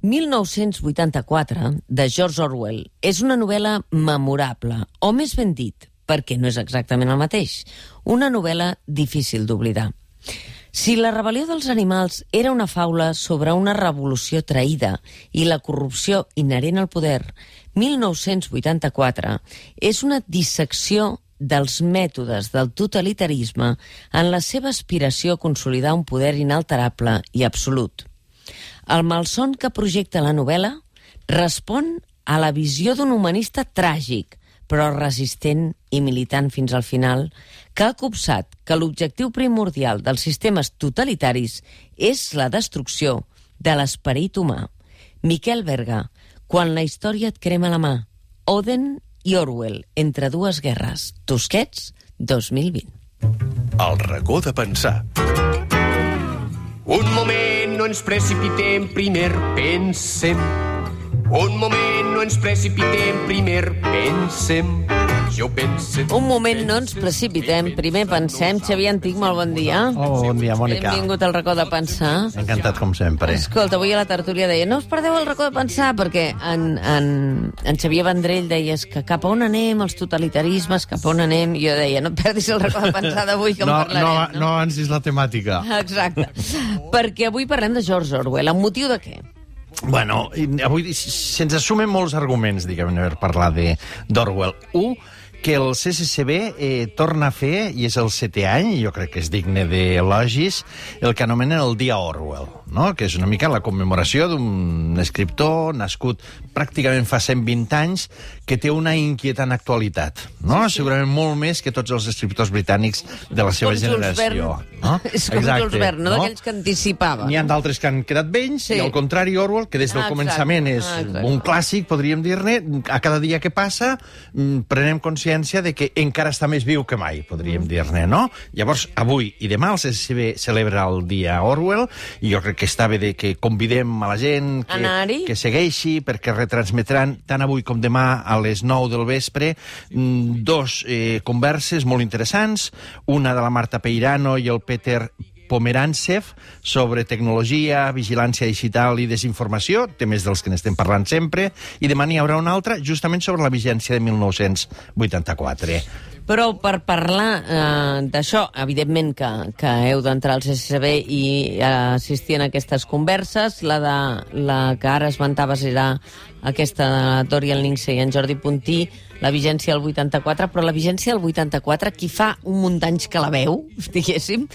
1984, de George Orwell, és una novel·la memorable, o més ben dit, perquè no és exactament el mateix, una novel·la difícil d'oblidar. Si la rebel·lió dels animals era una faula sobre una revolució traïda i la corrupció inherent al poder, 1984 és una dissecció dels mètodes del totalitarisme en la seva aspiració a consolidar un poder inalterable i absolut. El malson que projecta la novel·la respon a la visió d'un humanista tràgic, però resistent i militant fins al final, que ha copsat que l'objectiu primordial dels sistemes totalitaris és la destrucció de l'esperit humà. Miquel Berga, quan la història et crema la mà. Oden i Orwell, entre dues guerres. Tusquets, 2020. El racó de pensar. Un moment, no ens precipitem, primer pensem. Un moment, no ens precipitem, primer pensem. Jo pense... Un moment, no ens precipitem. Primer pensem. Xavier Antic, molt bon dia. Oh, bon dia, Mònica. Benvingut al racó de pensar. Encantat, com sempre. Escolta, avui a la tertúlia deia no us perdeu el racó de pensar, perquè en, en, en Xavier Vendrell deia és que cap a on anem, els totalitarismes, cap a on anem? Jo deia, no et perdis el racó de pensar d'avui, que no, en parlarem. no, no avancis la temàtica. Exacte. perquè avui parlem de George Orwell. Amb motiu de què? Bueno, avui se'ns assumen molts arguments, diguem per parlar d'Orwell. Un, que el CCCB eh, torna a fer, i és el setè any, jo crec que és digne d'elogis, el que anomenen el Dia Orwell, no? que és una mica la commemoració d'un escriptor nascut pràcticament fa 120 anys, que té una inquietant actualitat, no? Sí, sí. segurament molt més que tots els escriptors britànics de la seva generació. No? És com Exacte, Jules Verne, no? d'aquells que anticipaven. N'hi ha d'altres que han quedat vells, sí. i al contrari Orwell, que des del ah, començament és ah, un clàssic, podríem dir-ne, a cada dia que passa mm, prenem consciència de que encara està més viu que mai, podríem mm. dir-ne, no? Llavors, avui i demà el CCB celebra el dia Orwell, i jo crec que està bé de que convidem a la gent que, que segueixi, perquè retransmetran tant avui com demà a les 9 del vespre mm, dos eh, converses molt interessants, una de la Marta Peirano i el Peter Pomerantsev sobre tecnologia, vigilància digital i desinformació, temes dels que n'estem parlant sempre, i demà n'hi haurà una altra justament sobre la vigència de 1984. Però per parlar eh, d'això, evidentment que, que heu d'entrar al CCB i eh, assistir en aquestes converses, la, de, la que ara esmentaves era aquesta de Dorian Lindsay i en Jordi Puntí, la vigència del 84, però la vigència del 84, qui fa un munt d'anys que la veu, diguéssim,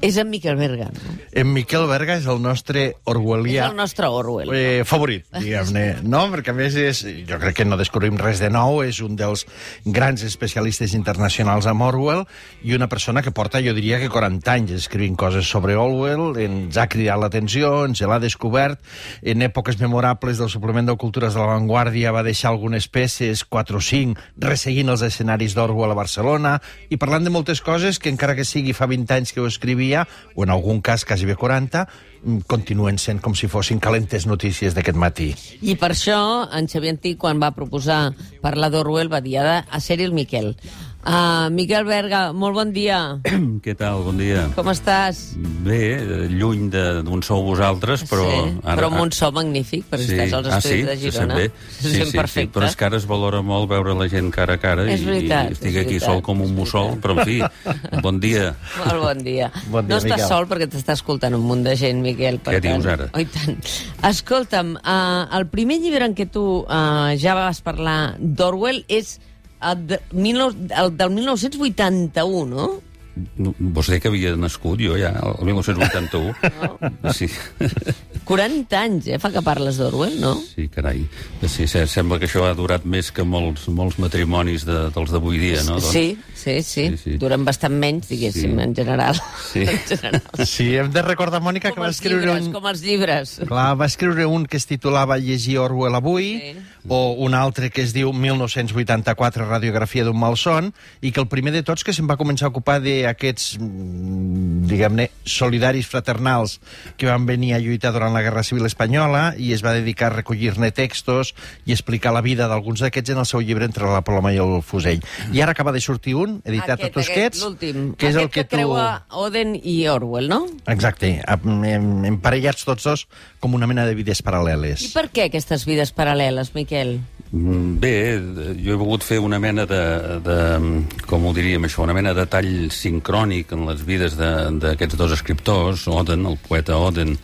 és en Miquel Berga. No? En Miquel Berga és el nostre orwellià... És el nostre Orwell. Eh, favorit, diguem-ne, no? Perquè a més és, jo crec que no descobrim res de nou, és un dels grans especialistes internacionals amb Orwell i una persona que porta, jo diria que 40 anys escrivint coses sobre Orwell, ens ha cridat l'atenció, ens l'ha descobert, en èpoques memorables del suplement de cultura de la Vanguardia va deixar algunes peces, 4 o 5, resseguint els escenaris d'Orwell a Barcelona, i parlant de moltes coses que encara que sigui fa 20 anys que ho escrivia, o en algun cas quasi bé 40, mm, continuen sent com si fossin calentes notícies d'aquest matí. I per això en Xavier Antí, quan va proposar parlar d'Orwell, va dir a ser el Miquel. Uh, Miquel Berga, molt bon dia. Què tal? Bon dia. Com estàs? Bé, lluny d'on sou vosaltres, però... Sí, ara, però amb un so magnífic, perquè sí. estàs als estudis ah, sí? de Girona. Se sent bé? Sí, sí, perfecte. sí, però és que ara es valora molt veure la gent cara a cara és veritat, i, i estic aquí sol com un mussol, però en fi, bon dia. Molt bon dia. Bon dia no estàs Miquel. sol perquè t'està escoltant un munt de gent, Miquel. Per Què tant. dius ara? Oh, tant. Escolta'm, uh, el primer llibre en què tu uh, ja vas parlar d'Orwell és el, de, el del 1981, no? No, dir que havia nascut jo ja, el 1981. No? Sí. 40 anys, eh, fa que parles d'Orwell, no? Sí, carai. Sí, sembla que això ha durat més que molts, molts matrimonis de, dels d'avui dia, no? Doncs... Sí, sí, sí, sí, sí. Duren bastant menys, diguéssim, sí. en general. Sí. en general. Sí, hem de recordar, Mònica, com que va escriure llibres, un... Com els llibres. Clar, va escriure un que es titulava Llegir Orwell avui, sí o un altre que es diu 1984, radiografia d'un malson, i que el primer de tots que se'n va començar a ocupar de aquests, mm, diguem-ne, solidaris fraternals que van venir a lluitar durant la Guerra Civil Espanyola i es va dedicar a recollir-ne textos i explicar la vida d'alguns d'aquests en el seu llibre Entre la Paloma i el Fusell. I ara acaba de sortir un, editat aquest, a Tosquets, aquest, que és el que, que tu... creua Oden i Orwell, no? Exacte, emparellats tots dos com una mena de vides paral·leles. I per què aquestes vides paral·leles, Miquel? Mm, bé, jo he volgut fer una mena de, de com ho diríem això, una mena de tall sincrònic en les vides d'aquests dos escriptors, Oden, el poeta Oden,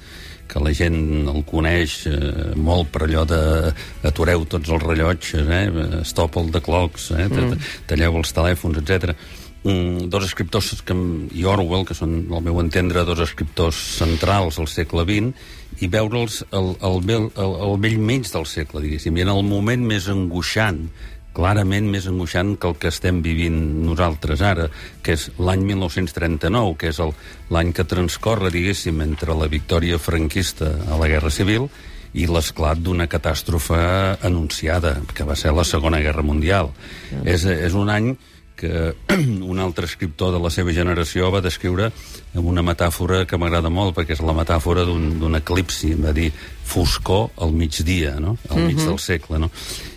que la gent el coneix eh, molt per allò de atureu tots els rellotges, eh? stop all the clocks, eh? Mm. talleu els telèfons, etc. Mm, dos escriptors que, i Orwell, que són, al meu entendre, dos escriptors centrals al segle XX, i veure'ls al, al, al, al vell mig del segle, diguéssim, i en el moment més angoixant, clarament més angoixant que el que estem vivint nosaltres ara, que és l'any 1939, que és l'any que transcorre, diguéssim, entre la victòria franquista a la Guerra Civil i l'esclat d'una catàstrofe anunciada, que va ser la Segona Guerra Mundial. Sí. És, és un any que un altre escriptor de la seva generació va descriure amb una metàfora que m'agrada molt, perquè és la metàfora d'un eclipsi, va dir foscor al migdia, no? al mig uh mhm. -huh. del segle. No?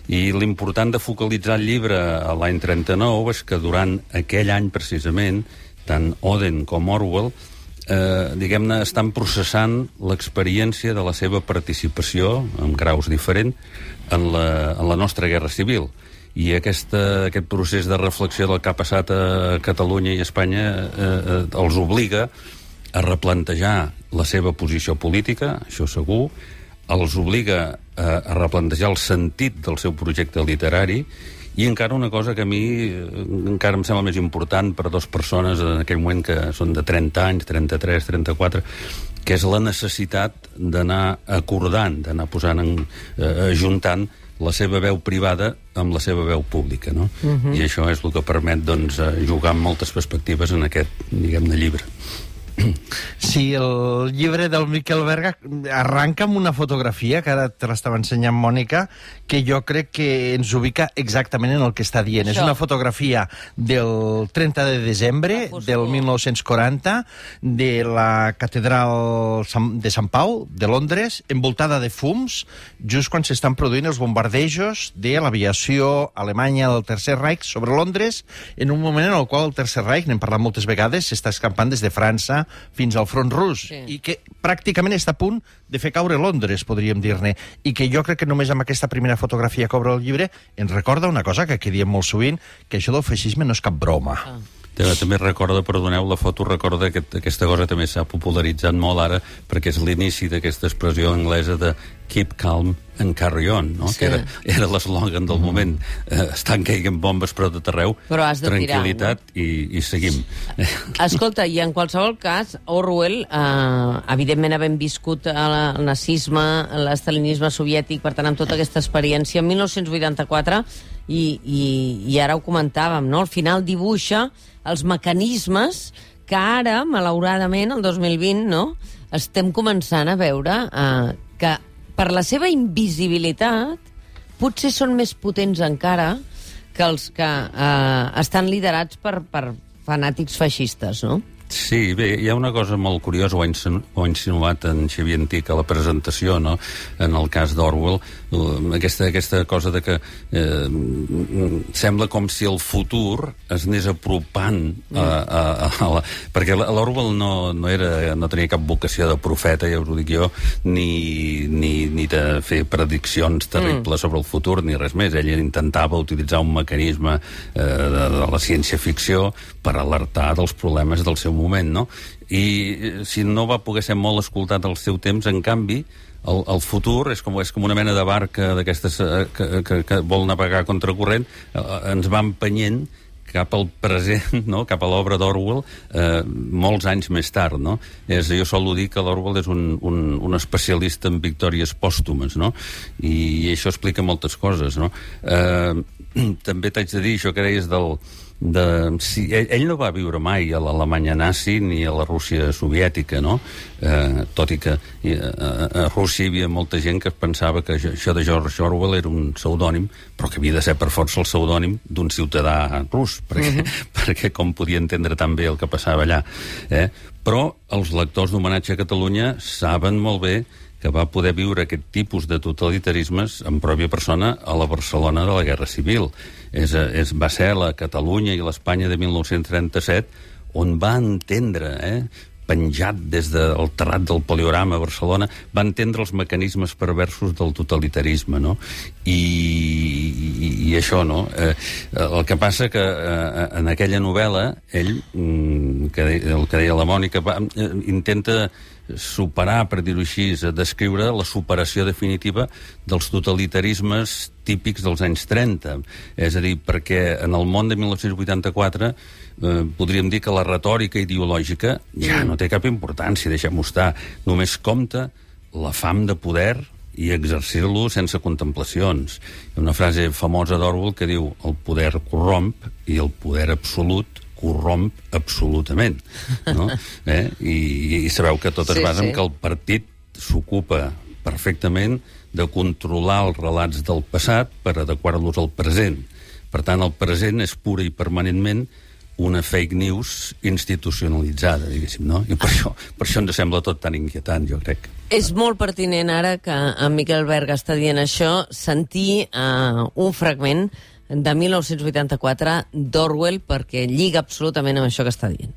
I l'important de focalitzar el llibre a l'any 39 és que durant aquell any, precisament, tant Oden com Orwell eh, diguem-ne, estan processant l'experiència de la seva participació, en graus diferents, en la, en la nostra guerra civil i aquesta, aquest procés de reflexió del que ha passat a Catalunya i a Espanya eh, eh, els obliga a replantejar la seva posició política, això segur, els obliga a, a replantejar el sentit del seu projecte literari i encara una cosa que a mi eh, encara em sembla més important per a dues persones en aquell moment que són de 30 anys, 33, 34, que és la necessitat d'anar acordant, d'anar posant en, eh, ajuntant la seva veu privada amb la seva veu pública, no? Uh mhm. -huh. I això és el que permet doncs, eh, jugar amb moltes perspectives en aquest, diguem-ne, llibre. Sí, el llibre del Miquel Berga arranca amb una fotografia, que ara te l'estava ensenyant Mònica, que jo crec que ens ubica exactament en el que està dient. Això. És una fotografia del 30 de desembre del 1940 de la catedral de Sant Pau, de Londres, envoltada de fums, just quan s'estan produint els bombardejos de l'aviació alemanya del Tercer Reich sobre Londres, en un moment en el qual el Tercer Reich, n'hem parlat moltes vegades, s'està escampant des de França fins al front rus, sí. i que pràcticament està a punt de fer caure Londres, podríem dir-ne, i que jo crec que només amb aquesta primera fotografia que obre el llibre ens recorda una cosa que aquí diem molt sovint, que això del feixisme no és cap broma. Ah. També recorda, perdoneu, la foto recorda que aquesta cosa també s'ha popularitzat molt ara perquè és l'inici d'aquesta expressió anglesa de keep calm and carry on, no? Sí. que era, era l'eslògan del mm. moment. Eh, estan caiguen bombes per tot arreu, però has de tranquil·litat tirar, no? i, i seguim. Escolta, i en qualsevol cas, Orwell, eh, evidentment havent viscut el nazisme, l'estalinisme soviètic, per tant, amb tota aquesta experiència, en 1984, i, i, i ara ho comentàvem, no? al final dibuixa els mecanismes que ara, malauradament, el 2020, no?, estem començant a veure eh, que per la seva invisibilitat potser són més potents encara que els que eh, estan liderats per, per fanàtics feixistes, no? Sí, bé, hi ha una cosa molt curiosa, ho ha, insinu ho ha insinuat en Xavier Antic a la presentació, no? en el cas d'Orwell, aquesta, aquesta cosa de que eh, sembla com si el futur es anés apropant a, a, a, a la... perquè l'Orwell no, no, era, no tenia cap vocació de profeta, ja us ho dic jo, ni, ni, ni de fer prediccions terribles mm. sobre el futur, ni res més. Ell intentava utilitzar un mecanisme eh, de, de la ciència-ficció per alertar dels problemes del seu moment, no? I eh, si no va poder ser molt escoltat al seu temps, en canvi, el, el futur és com, és com una mena de barca d'aquestes eh, que, que, que vol navegar contra corrent, eh, ens va empenyent cap al present, no? cap a l'obra d'Orwell, eh, molts anys més tard. No? És, jo solo dir que l'Orwell és un, un, un especialista en victòries pòstumes, no? I, i això explica moltes coses. No? Eh, també t'haig de dir, això que deies del, de si, ell, ell no va viure mai a l'Alemanya nazi ni a la Rússia soviètica, no? Eh, tot i que eh, a, Rússia hi havia molta gent que pensava que això de George Orwell era un pseudònim, però que havia de ser per força el pseudònim d'un ciutadà rus, perquè, mhm. -huh. perquè com podia entendre tan bé el que passava allà. Eh? Però els lectors d'Homenatge a Catalunya saben molt bé que va poder viure aquest tipus de totalitarismes en pròpia persona a la Barcelona de la Guerra Civil. És, és, va ser la Catalunya i l'Espanya de 1937 on va entendre, eh, penjat des del terrat del poliorama a Barcelona, va entendre els mecanismes perversos del totalitarisme, no? I, i, i això, no? Eh, el que passa que eh, en aquella novel·la, ell, mm, que, el que deia la Mònica, va, eh, intenta superar, per dir-ho així, a descriure la superació definitiva dels totalitarismes típics dels anys 30. És a dir, perquè en el món de 1984 eh, podríem dir que la retòrica ideològica ja no té cap importància, deixem-ho estar. Només compta la fam de poder i exercir-lo sense contemplacions. Hi ha una frase famosa d'Orwell que diu el poder corromp i el poder absolut corromp absolutament. No? Eh? I, I sabeu que tot es sí, basa sí. en que el partit s'ocupa perfectament de controlar els relats del passat per adequar-los al present. Per tant, el present és pura i permanentment una fake news institucionalitzada, diguéssim, no? I per això, per això ens sembla tot tan inquietant, jo crec. És molt pertinent ara que en Miquel Berga està dient això, sentir uh, un fragment de 1984 d'Orwell perquè lliga absolutament amb això que està dient.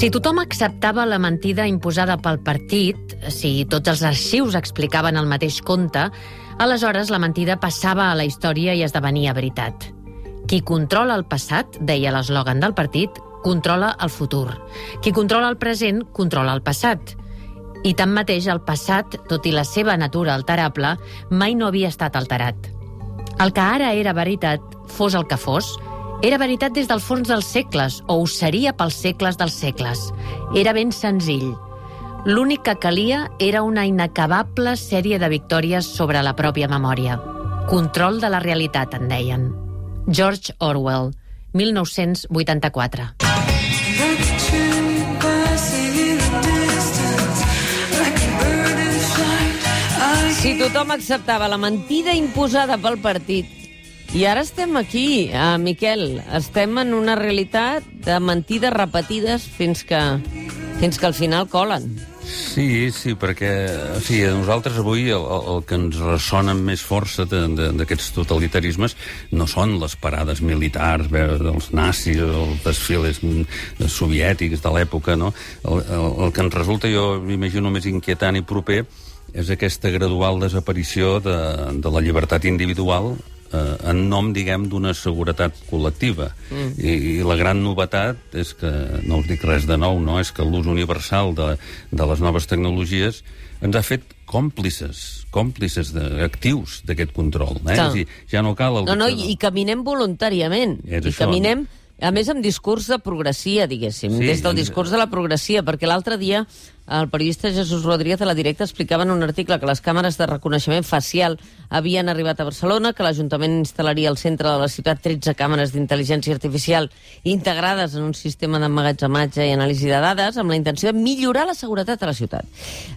Si tothom acceptava la mentida imposada pel partit, si tots els arxius explicaven el mateix conte, aleshores la mentida passava a la història i esdevenia veritat. Qui controla el passat, deia l'eslògan del partit, controla el futur. Qui controla el present, controla el passat. I tanmateix el passat, tot i la seva natura alterable, mai no havia estat alterat. El que ara era veritat, fos el que fos, era veritat des del fons dels segles, o ho seria pels segles dels segles. Era ben senzill. L'únic que calia era una inacabable sèrie de victòries sobre la pròpia memòria. Control de la realitat, en deien. George Orwell, 1984. Si tothom acceptava la mentida imposada pel partit i ara estem aquí, eh, Miquel, estem en una realitat de mentides repetides fins que, fins que al final colen. Sí, sí, perquè o sigui, a nosaltres avui el, el que ens ressona amb més força d'aquests totalitarismes no són les parades militars dels nazis, els desfiles soviètics de l'època, no? El, el, el que ens resulta, jo m'imagino, més inquietant i proper és aquesta gradual desaparició de, de la llibertat individual eh, en nom, diguem, d'una seguretat col·lectiva. Mm. I, I la gran novetat és que, no us dic res de nou, no? és que l'ús universal de, de les noves tecnologies ens ha fet còmplices, còmplices de, actius d'aquest control. Eh? És dir, ja no cal el no, no, i, i caminem voluntàriament. És I això, caminem... No? A més, amb discurs de progressia, diguéssim, sí, des del discurs de la progressia, perquè l'altre dia el periodista Jesús Rodríguez a la directa explicava en un article que les càmeres de reconeixement facial havien arribat a Barcelona, que l'Ajuntament instal·laria al centre de la ciutat 13 càmeres d'intel·ligència artificial integrades en un sistema d'emmagatzematge i anàlisi de dades amb la intenció de millorar la seguretat a la ciutat.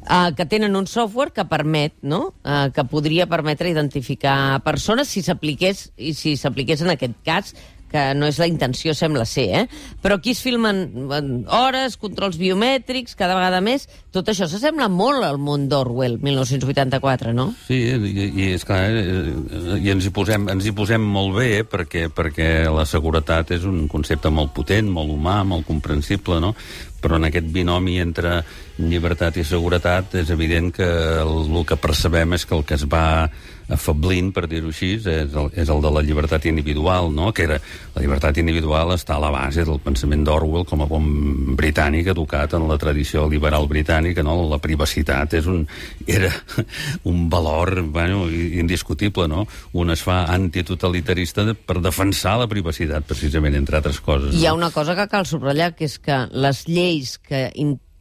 Uh, que tenen un software que permet, no?, uh, que podria permetre identificar persones si s'apliqués i si s'apliqués en aquest cas que no és la intenció, sembla ser, eh? Però aquí es filmen hores, controls biomètrics, cada vegada més. Tot això s'assembla molt al món d'Orwell, 1984, no? Sí, i, i és clar, eh, i ens hi posem, ens hi posem molt bé, eh? perquè, perquè la seguretat és un concepte molt potent, molt humà, molt comprensible, no? però en aquest binomi entre llibertat i seguretat és evident que el, el que percebem és que el que es va afablint, per dir-ho així, és el, és el de la llibertat individual, no? que era, la llibertat individual està a la base del pensament d'Orwell com a bon britànic educat en la tradició liberal britànica, no? la privacitat és un, era un valor bueno, indiscutible, no? un es fa antitotalitarista per defensar la privacitat, precisament, entre altres coses. Hi ha una cosa que cal subratllar, que és que les lleis que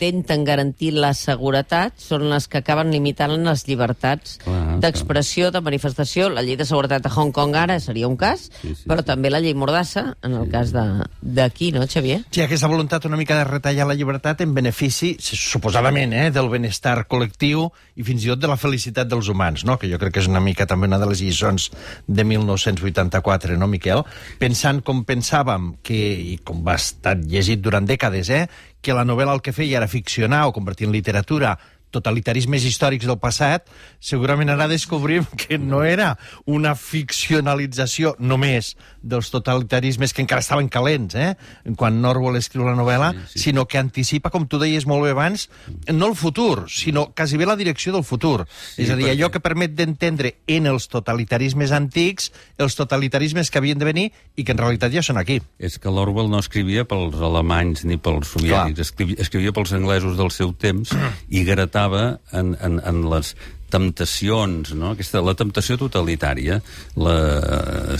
intenten garantir la seguretat són les que acaben limitant les llibertats Clar. D'expressió, de manifestació. La llei de seguretat de Hong Kong ara seria un cas, sí, sí, però sí. també la llei Mordassa, en el sí. cas d'aquí, no, Xavier? Sí, aquesta voluntat una mica de retallar la llibertat en benefici, suposadament, eh, del benestar col·lectiu i fins i tot de la felicitat dels humans, no? que jo crec que és una mica també una de les lliçons de 1984, no, Miquel? Pensant com pensàvem, que, i com va estar llegit durant dècades, eh, que la novel·la el que feia era ficcionar o convertir en literatura totalitarismes històrics del passat, segurament ara descobrim que no era una ficcionalització només dels totalitarismes que encara estaven calents, eh? quan Orwell escriu la novel·la, sí, sí. sinó que anticipa, com tu deies molt bé abans, no el futur, sinó quasi bé la direcció del futur. Sí, és a dir, perquè... allò que permet d'entendre en els totalitarismes antics els totalitarismes que havien de venir i que en realitat ja són aquí. És que l'Orwell no escrivia pels alemanys ni pels soviètics, escrivia, escrivia pels anglesos del seu temps i gratava en, en, en les temptacions, no? Aquesta, la temptació totalitària, la,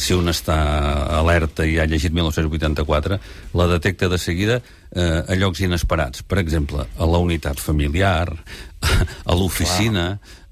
si un està alerta i ha llegit 1984, la detecta de seguida eh, a llocs inesperats. Per exemple, a la unitat familiar, a l'oficina,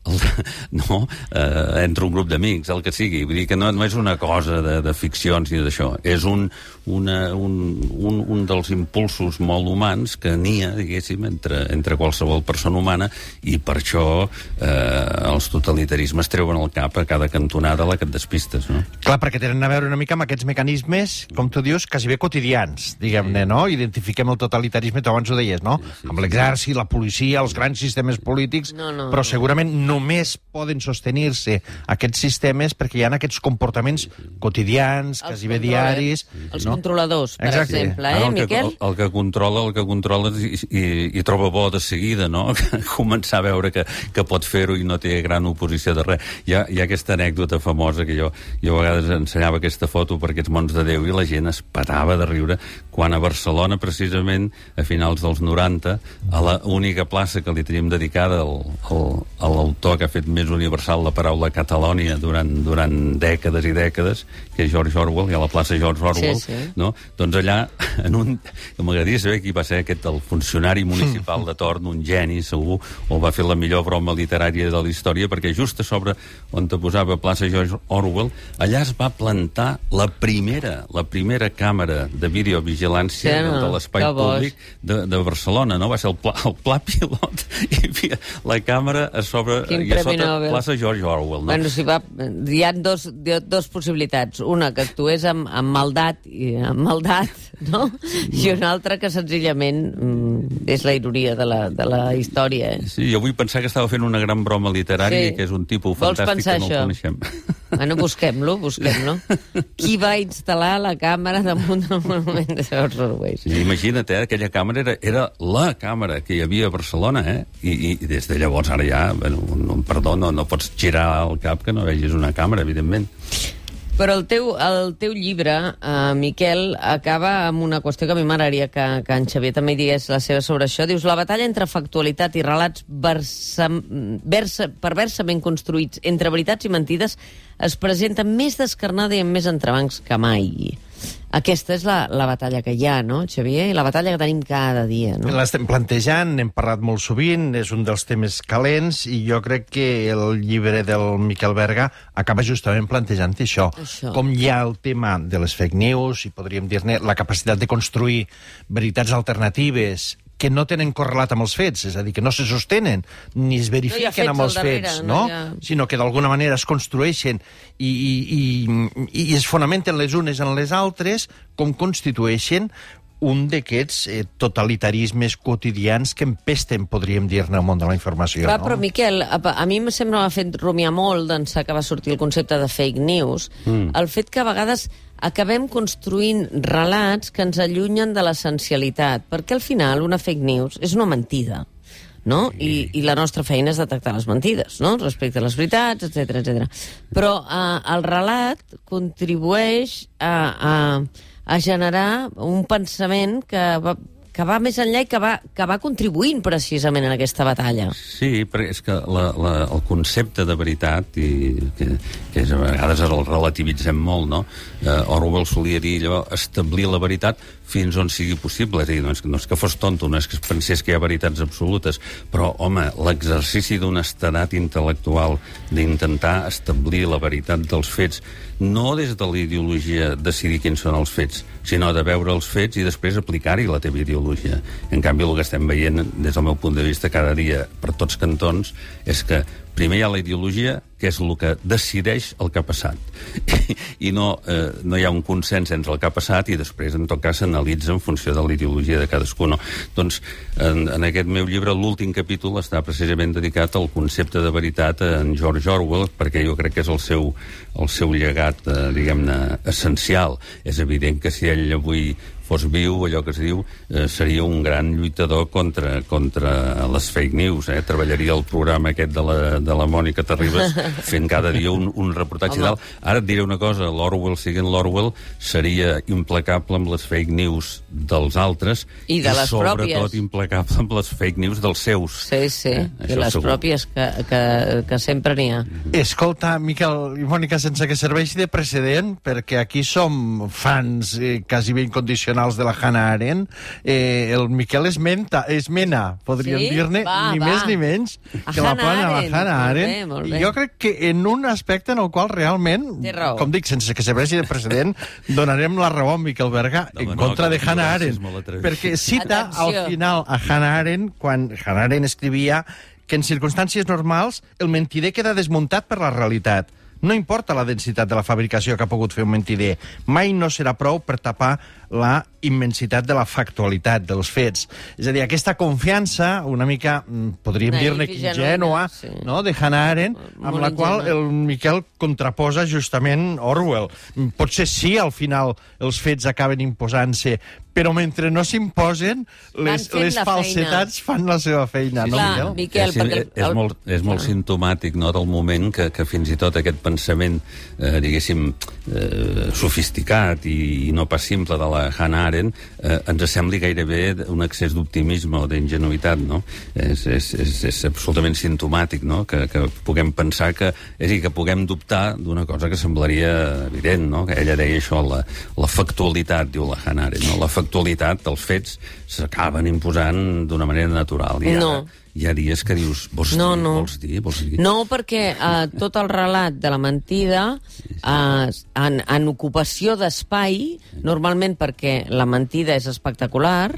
el, no, eh, entre un grup d'amics, el que sigui. Vull dir que no, no és una cosa de, de ficcions ni d'això. És un, una, un, un, un dels impulsos molt humans que nia, diguéssim, entre, entre qualsevol persona humana i per això eh, els totalitarismes treuen el cap a cada cantonada a la que et despistes, no? Clar, perquè tenen a veure una mica amb aquests mecanismes, com tu dius, quasi bé quotidians, diguem-ne, sí. no? Identifiquem el totalitarisme, tu abans ho deies, no? Sí, sí, amb l'exèrcit, la policia, els grans sistemes polítics, no, no, però segurament no només poden sostenir-se aquests sistemes perquè hi ha aquests comportaments quotidians, quasi bé diaris... Els no? controladors, per Exacte. exemple, eh, el que, Miquel? El, el que controla, el que controla i, i, i troba bo de seguida, no? Començar a veure que, que pot fer-ho i no té gran oposició de res. Hi ha, hi ha aquesta anècdota famosa que jo, jo a vegades ensenyava aquesta foto per aquests mons de Déu i la gent es patava de riure quan a Barcelona, precisament, a finals dels 90, a la única plaça que li teníem dedicada al, al, a l'autor que ha fet més universal la paraula Catalònia durant, durant dècades i dècades, que és George Orwell, i a la plaça George Orwell, sí, sí. no? doncs allà, en un... M'agradaria saber qui va ser aquest, el funcionari municipal de torn, un geni, segur, o va fer la millor broma literària de la història, perquè just a sobre on te posava plaça George Orwell, allà es va plantar la primera, la primera càmera de videovigilància vigilància sí, no? de l'espai públic de, de Barcelona, no? Va ser el pla, el pla pilot i havia la càmera a sobre Quin i a sota Nobel. plaça George Orwell. No? Bueno, si va, hi ha dos, dos possibilitats. Una, que actués amb, amb maldat, i, amb maldat no? no? I una altra que senzillament mm, és la ironia de la, de la història. Eh? Sí, jo vull pensar que estava fent una gran broma literària, sí. que és un tipus Vols fantàstic que no això? el coneixem. Bueno, busquem-lo, busquem-lo. Qui va instal·lar la càmera damunt del monument de George Orwell? Sí, imagina't, eh, aquella càmera era, era la càmera que hi havia a Barcelona, eh? I, i, des de llavors ara ja, bueno, no, perdó, no, no pots girar el cap que no vegis una càmera, evidentment. Però el teu, el teu llibre, eh, Miquel, acaba amb una qüestió que a mi m'agradaria que, que en Xavier també digués la seva sobre això. Dius, la batalla entre factualitat i relats versa, versa, perversament construïts entre veritats i mentides es presenta més descarnada i amb més entrebancs que mai. Aquesta és la, la batalla que hi ha, no, Xavier? I la batalla que tenim cada dia, no? L'estem plantejant, n'hem parlat molt sovint, és un dels temes calents, i jo crec que el llibre del Miquel Berga acaba justament plantejant això. això. Com hi ha el tema de les fake news, i podríem dir-ne la capacitat de construir veritats alternatives que no tenen correlat amb els fets, és a dir, que no se sostenen ni es verifiquen no amb els darrere, fets, no? no? Ha... sinó que d'alguna manera es construeixen i, i, i, i es fonamenten les unes en les altres com constitueixen un d'aquests eh, totalitarismes quotidians que empesten, podríem dir-ne, al món de la informació. Clar, no? però, Miquel, a, a mi em sembla m'ha fet rumiar molt d'ençà que va sortir el concepte de fake news, mm. el fet que a vegades acabem construint relats que ens allunyen de l'essencialitat, perquè al final una fake news és una mentida no? I, I la nostra feina és detectar les mentides, no? Respecte a les veritats, etc etc. Però eh, el relat contribueix a, a, a generar un pensament que va, que va més enllà i que va, que va contribuint precisament en aquesta batalla. Sí, perquè és que la, la, el concepte de veritat, i que, que és, a vegades el relativitzem molt, no? Uh, Orwell solia dir allò, establir la veritat fins on sigui possible. És a dir, no és, no és que fos tonto, no és que pensés que hi ha veritats absolutes, però, home, l'exercici d'un estadat intel·lectual d'intentar establir la veritat dels fets, no des de la ideologia decidir quins són els fets, sinó de veure els fets i després aplicar-hi la teva ideologia. En canvi, el que estem veient, des del meu punt de vista, cada dia per tots cantons, és que primer hi ha la ideologia, que és el que decideix el que ha passat. I no, eh, no hi ha un consens entre el que ha passat i després, en tot cas, s'analitza en funció de la ideologia de cadascú. No? Doncs, en, en aquest meu llibre, l'últim capítol està precisament dedicat al concepte de veritat en George Orwell, perquè jo crec que és el seu, el seu llegat, eh, diguem-ne, essencial. És evident que si ell avui fos viu, allò que es diu, eh, seria un gran lluitador contra, contra les fake news. Eh? Treballaria el programa aquest de la, de la Mònica Terribas fent cada dia un, un reportatge Home. dalt. Ara et diré una cosa, l'Orwell, siguent l'Orwell, seria implacable amb les fake news dels altres i, de i les sobretot pròpies. implacable amb les fake news dels seus. Sí, sí, Eh, i les segur. pròpies que, que, que sempre n'hi ha. Escolta, Miquel i Mònica, sense que serveixi de precedent, perquè aquí som fans eh, quasi bé incondicionals de la Hannah Arendt, eh, el Miquel es, menta, es mena, podríem Sí? dir-ne, ni va. més ni menys, A que la Hannah plana la Arendt. Hannah Molt bé, Arendt. molt I bé. jo crec que en un aspecte en el qual realment, com dic, sense que serveixi de precedent, donarem la raó a Miquel Berga No, en no, contra que de Hannah Arendt, perquè cita Atenció. al final a Hannah Arendt, quan Hannah Arendt escrivia que en circumstàncies normals el mentider queda desmuntat per la realitat. No importa la densitat de la fabricació que ha pogut fer un mentider, mai no serà prou per tapar la immensitat de la factualitat dels fets. És a dir, aquesta confiança, una mica, mm, podríem dir-ne i genuïna, ingènua, sí. no?, de Hannah Arendt, amb Molt la qual ingènua. el Miquel contraposa justament Orwell. Mm, Potser sí, al final, els fets acaben imposant-se, però mentre no s'imposen, les, les falsetats fan la seva feina, no, Clar, Miquel? Miquel, és, perquè... és, és, molt, és molt simptomàtic no, del moment que, que fins i tot aquest pensament, eh, diguéssim, eh, sofisticat i, i no pas simple de la Hannah Arendt eh, ens sembli gairebé un excés d'optimisme o d'ingenuïtat, no? És, és, és, és absolutament sintomàtic, no?, que, que puguem pensar que... És a dir, que puguem dubtar d'una cosa que semblaria evident, no?, que ella deia això, la, la factualitat, diu la Hannah Arendt, no? La factualitat, els fets, s'acaben imposant d'una manera natural. I ara No. Hi ha dies que dius, vols No, dir, no. vols dir, vols dir? No, perquè eh, tot el relat de la mentida eh, en, en ocupació d'espai, normalment perquè la mentida és espectacular,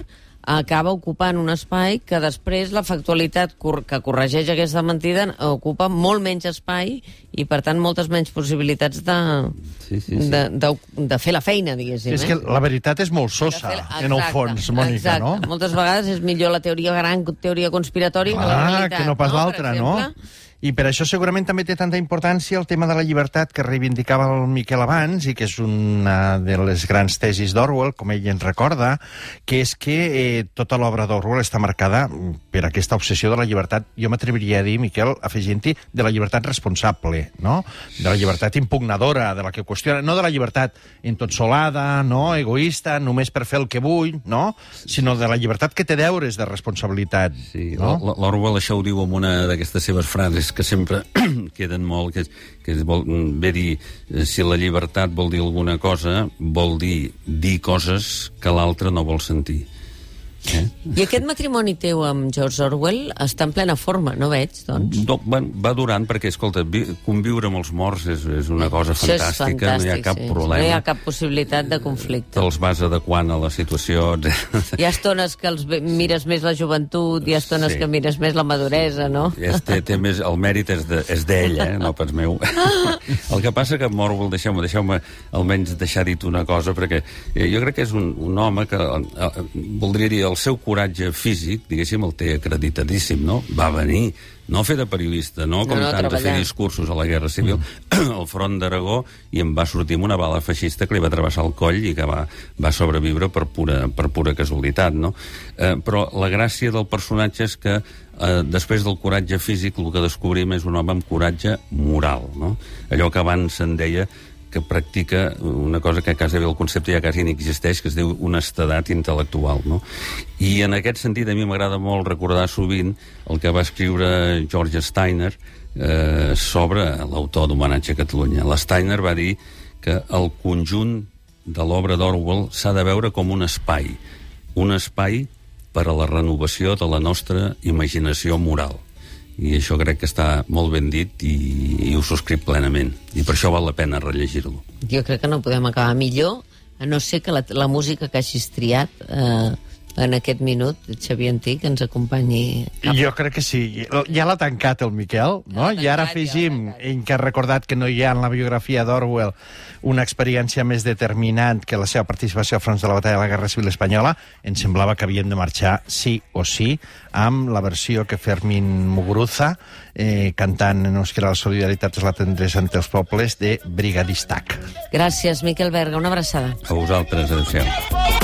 acaba ocupant un espai que després la factualitat cor que corregeix aquesta mentida ocupa molt menys espai i, per tant, moltes menys possibilitats de, Sí, sí, sí. de, de, de fer la feina, diguéssim. És que eh? la veritat és molt sosa, fer la- en el Exacte, fons, Mònica, exacte. no? Moltes vegades és millor la teoria gran teoria conspiratòria que la Ah, realitat. que no pas Per l'altra, no? I per això segurament també té tanta importància el tema de la llibertat que reivindicava el Miquel abans i que és una de les grans tesis d'Orwell, com ell ens recorda, que és que eh, tota l'obra d'Orwell està marcada per aquesta obsessió de la llibertat, jo m'atreviria a dir, Miquel, afegint-hi, de la llibertat responsable, no? De la llibertat impugnadora, de la que qüestiona, no de la llibertat entotsolada, no? egoista, només per fer el que vull, no? Sinó de la llibertat que té deures de responsabilitat. Sí, no? no? l'Orwell això ho diu amb una d'aquestes seves frases que sempre queden molt, que, que vol, ve dir, eh, si la llibertat vol dir alguna cosa, vol dir dir coses que l'altre no vol sentir. Eh? I aquest matrimoni teu amb George Orwell està en plena forma, no veig, doncs? No, va, va durant, perquè, escolta, vi, conviure amb els morts és, és una cosa fantàstica, no hi ha cap sí. problema. No hi ha cap possibilitat de conflicte. Te'ls vas adequant a la situació. Hi ha estones que els mires més la joventut, hi ha estones Sí. que mires més la maduresa, no? És, té, té més, el mèrit és de- és d'ell, eh? no pas meu. el que passa que amb Orwell, deixeu-me deixeu almenys deixar dit una cosa, perquè eh, jo crec que és un, un home que, eh, eh, voldria dir, el seu coratge físic, diguéssim, el té acreditadíssim, no? Va venir, no fer de periodista, no com No, no, tant a fer discursos a la Guerra Civil, al front d'Aragó, i em va sortir amb una bala feixista que li va travessar el coll i que va, va sobreviure per pura, per pura casualitat, no? Eh, però la gràcia del personatge és que eh, després del coratge físic el que descobrim és un home amb coratge moral, no? Allò que abans se'n deia que practica una cosa que quasi bé el concepte ja quasi ni existeix, que es diu honestedat intel·lectual. No? I en aquest sentit a mi m'agrada molt recordar sovint el que va escriure George Steiner eh, sobre l'autor d'Homenatge a Catalunya. L'Steiner va dir que el conjunt de l'obra d'Orwell s'ha de veure com un espai, un espai per a la renovació de la nostra imaginació moral i això crec que està molt ben dit i, i ho subscric plenament. I per això val la pena rellegir-lo. Jo crec que no podem acabar millor a no ser que la, la música que hagis triat eh, en aquest minut, Xavier Antí, que ens acompanyi. Cap... Jo crec que sí. Ja l'ha tancat el Miquel, no? Tancat, I ara afegim ja que ha recordat que no hi ha en la biografia d'Orwell una experiència més determinant que la seva participació a front de la batalla de la Guerra Civil Espanyola, ens semblava que havien de marxar sí o sí amb la versió que Fermín Muguruza, eh, cantant en euskera la solidaritat és la tendresa entre els pobles, de Brigadistac. Gràcies, Miquel Berga. Una abraçada. A vosaltres, adéu-siau.